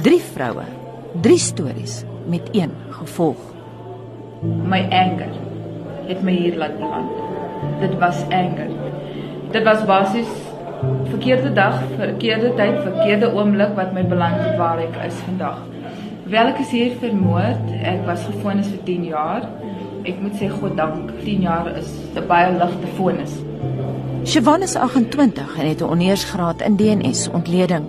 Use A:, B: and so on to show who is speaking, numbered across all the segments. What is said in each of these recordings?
A: Drie vroue, drie stories met een gevolg.
B: My anger het my hier laat land. Dit was anger. Dit was basies verkeerde dag, verkeerde tyd, verkeerde oomblik wat my beland het waar ek is vandag. Wel ek is hier vermoord. Ek was gefonnis vir 10 jaar. Ek moet sê God dank, 10 jaar is 'n baie ligte vonnis.
A: Siobhan is 28 en het 'n honeursgraad in DNS ontleding.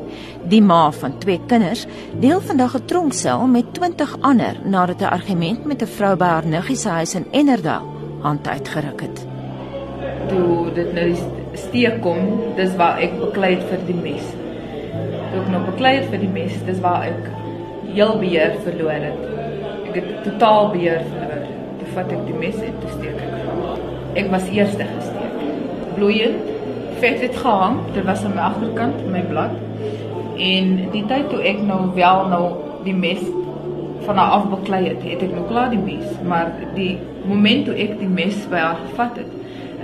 A: Die ma van twee kinders deel vandag 'n tronksel met 20 ander nadat 'n argument met 'n vrou by haar niggie se huis in Ennerdaal hand uitgeruk het.
B: Toe dit nou steek kom, dis waar ek beklei het vir die mes. Toe ek nou beklei het vir die mes, dis waar ek heel beheer verloor het. Ek het totaal beheer verloor. Toe vat ek die mes en toe steek ek. Ek was eerste gesteek bloeiend. Vet het gehang, dit was aan my agterkant my blad. En die tyd toe ek nou wel nou die mes van haar af beklei het, het ek nou klaar die mes, maar die moment toe ek die mes by haar gevat het,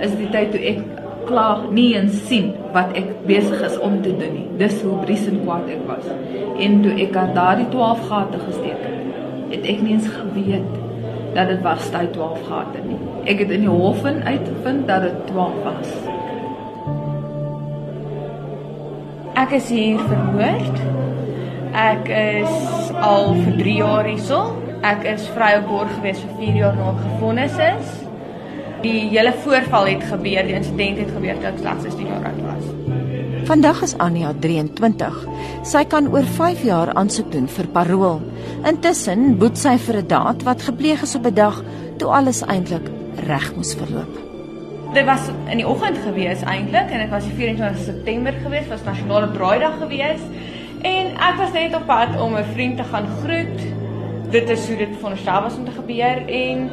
B: is die tyd toe ek klaar nie eens sien wat ek besig is om te doen nie. Dis hoe briesend kwaad ek was. En toe ek aan daardie 12 gate gesteek het, het ek nie eens geweet dat dit was daai 12 gate nie. Ek het in die hof in uitgevind dat dit 12 was.
C: Ek is hier vermoord. Ek is al vir 3 jaar hierso. Ek is vry op borg gewees vir 4 jaar ek gefonnis is. Die hele voorval het gebeur, die insident het gebeur toe ek slegs 16 jaar oud was.
A: Vandag is Anja 23. Sy kan oor 5 jaar aansoek doen vir parol. Intussen boet sy vir 'n daad wat gepleeg is op 'n dag toe alles eintlik reg moes verloop.
C: Dit was in die oggend gewees eintlik en dit was die 24 September gewees, was nasionale braaidag gewees en ek was net op pad om 'n vriend te gaan groet. Dit is hoe dit veronderstel was om te gebeur en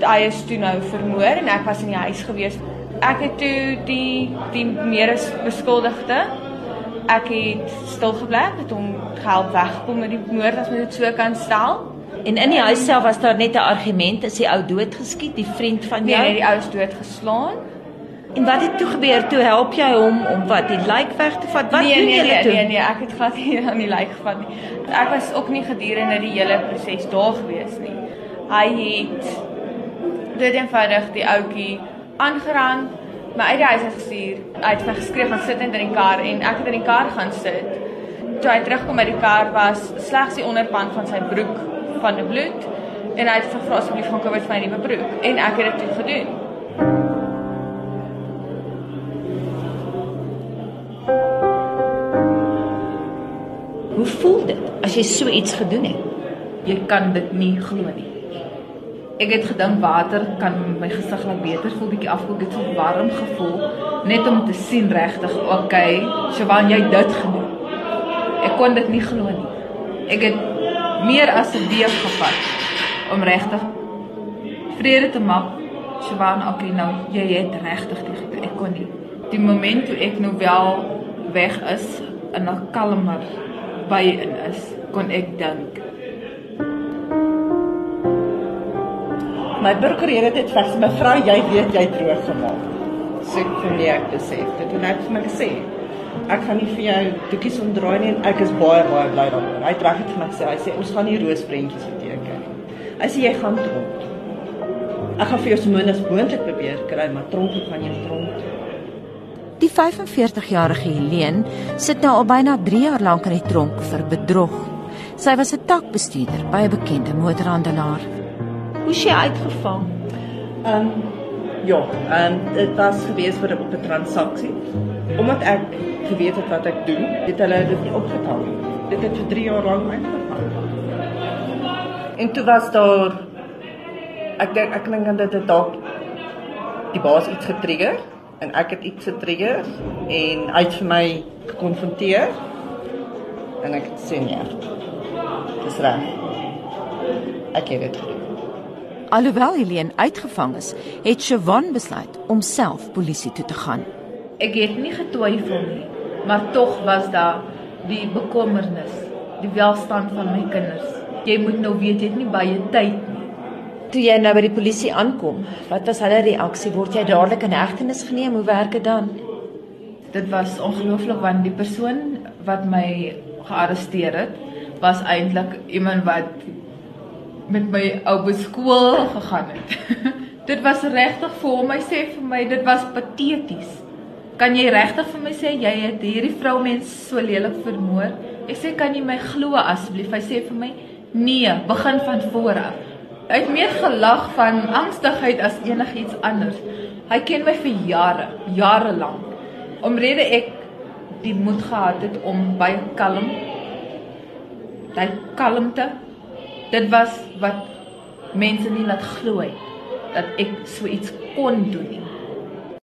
C: hy is toe nou vermoor en ek was in die huis gewees. Ek het toe die die meeres beskuldigde ek het stil gebly het om help wegkom met die moord as mens dit so kan stel.
A: En in die huis self was daar net 'n argument, is die ou dood geskiet, die vriend van jou?
C: Nee, nee die ou is dood geslaan.
A: En wat het toe gebeur? Toe help jy hom om wat die lijk weg te vat? Wat
C: nee,
A: doen
C: nee,
A: julle
C: nee,
A: toe?
C: Nee, nee, ek het glad nie aan die lijk gevat nie. Ek was ook nie gedurende die hele proses daar gewees nie. Hy het dit eenvoudig die ouetjie aangeraan, my uit die huis gestuur. Hy het my geskreeu gaan sit in die kar en ek het in die kar gaan sit. Toe hy terugkom by die kar was slegs die onderpand van sy broek van die bloed en hy het gevra asseblief gaan kom met my nuwe broek en ek het dit toe gedoen.
A: Hoe voel dit as jy so iets gedoen het?
B: Jy kan dit nie glo nie. Ek het gedink water kan my gesig laat beter voel, bietjie afkoel, dit so warm gevoel net om te sien regtig, okay, Shawan jy dit gedoen. Ek kon dit nie glo nie. Ek het meer as 'n week gevat om regtig vrede te maak. Shawan, okay, nou jy het regtig dit gedoen. Ek kon nie. Die oomblik toe ek nou wel weg is en 'n kalmer by in is, kon ek dink
D: My prokureur het dit vers mevrou, jy weet jy droog gemaak. Ek vir nee ek besef dit het vir my gesê ek gaan nie vir jou doekies omdraai nie en ek is baie baie bly daaroor. Hy het reg het my gesê, hy sê ons gaan nie roosprentjies beteken nie. Hy sê jy gaan tronk. Ek gaan vir jou so min as moontlik probeer kry, maar tronk gaan jy tronk.
A: Die 45-jarige Helene sit nou al byna 3 jaar lank in die tronk vir bedrog. Sy was 'n takbestuurder by 'n bekende motorhandelaar. Hoe sy uitgevang?
D: Ehm um, ja, ehm um, dit was gewees vir 'n op 'n transaksie. Omdat ek geweet het wat ek doen, het hulle dit nie opgetel nie. Dit het vir 3 jaar lank uitgevang. En toe was daar ek dink ek dink dat dit dalk die baas iets getrigger en ek het iets getrigger en hy het vir my gekonfronteer en ek het sê nee. Dis reg. Ek het dit gedoen.
A: Alhoewel Helene uitgevang is, het Siobhan besluit om self polisie toe te gaan.
B: Ek het nie getwyfel nie, maar tog was daar die bekommernis, die welstand van my kinders. Jy moet nou weet jy het nie baie tyd nie.
A: Toe jy nou by die polisie aankom, wat was hulle reaksie? Word jy dadelik in hegtenis geneem? Hoe werk dit dan?
B: Dit was ongelooflik want die persoon wat my gearresteer het, was eintlik iemand wat met my ou beskool gegaan het. dit was regtig vir hom, hy sê vir my dit was pateties. Kan jy regtig vir my sê jy het hierdie vroumens so lelik vermoor? Ek sê kan jy my glo asseblief? Hy sê vir my nee, begin van voor af. Hy het meer gelag van angstigheid as enigiets anders. Hy ken my vir jare, jare lank. Omrede ek die moed gehad het om baie kalm daai kalmte dit was wat mense nie laat glo het dat ek so iets kon doen nie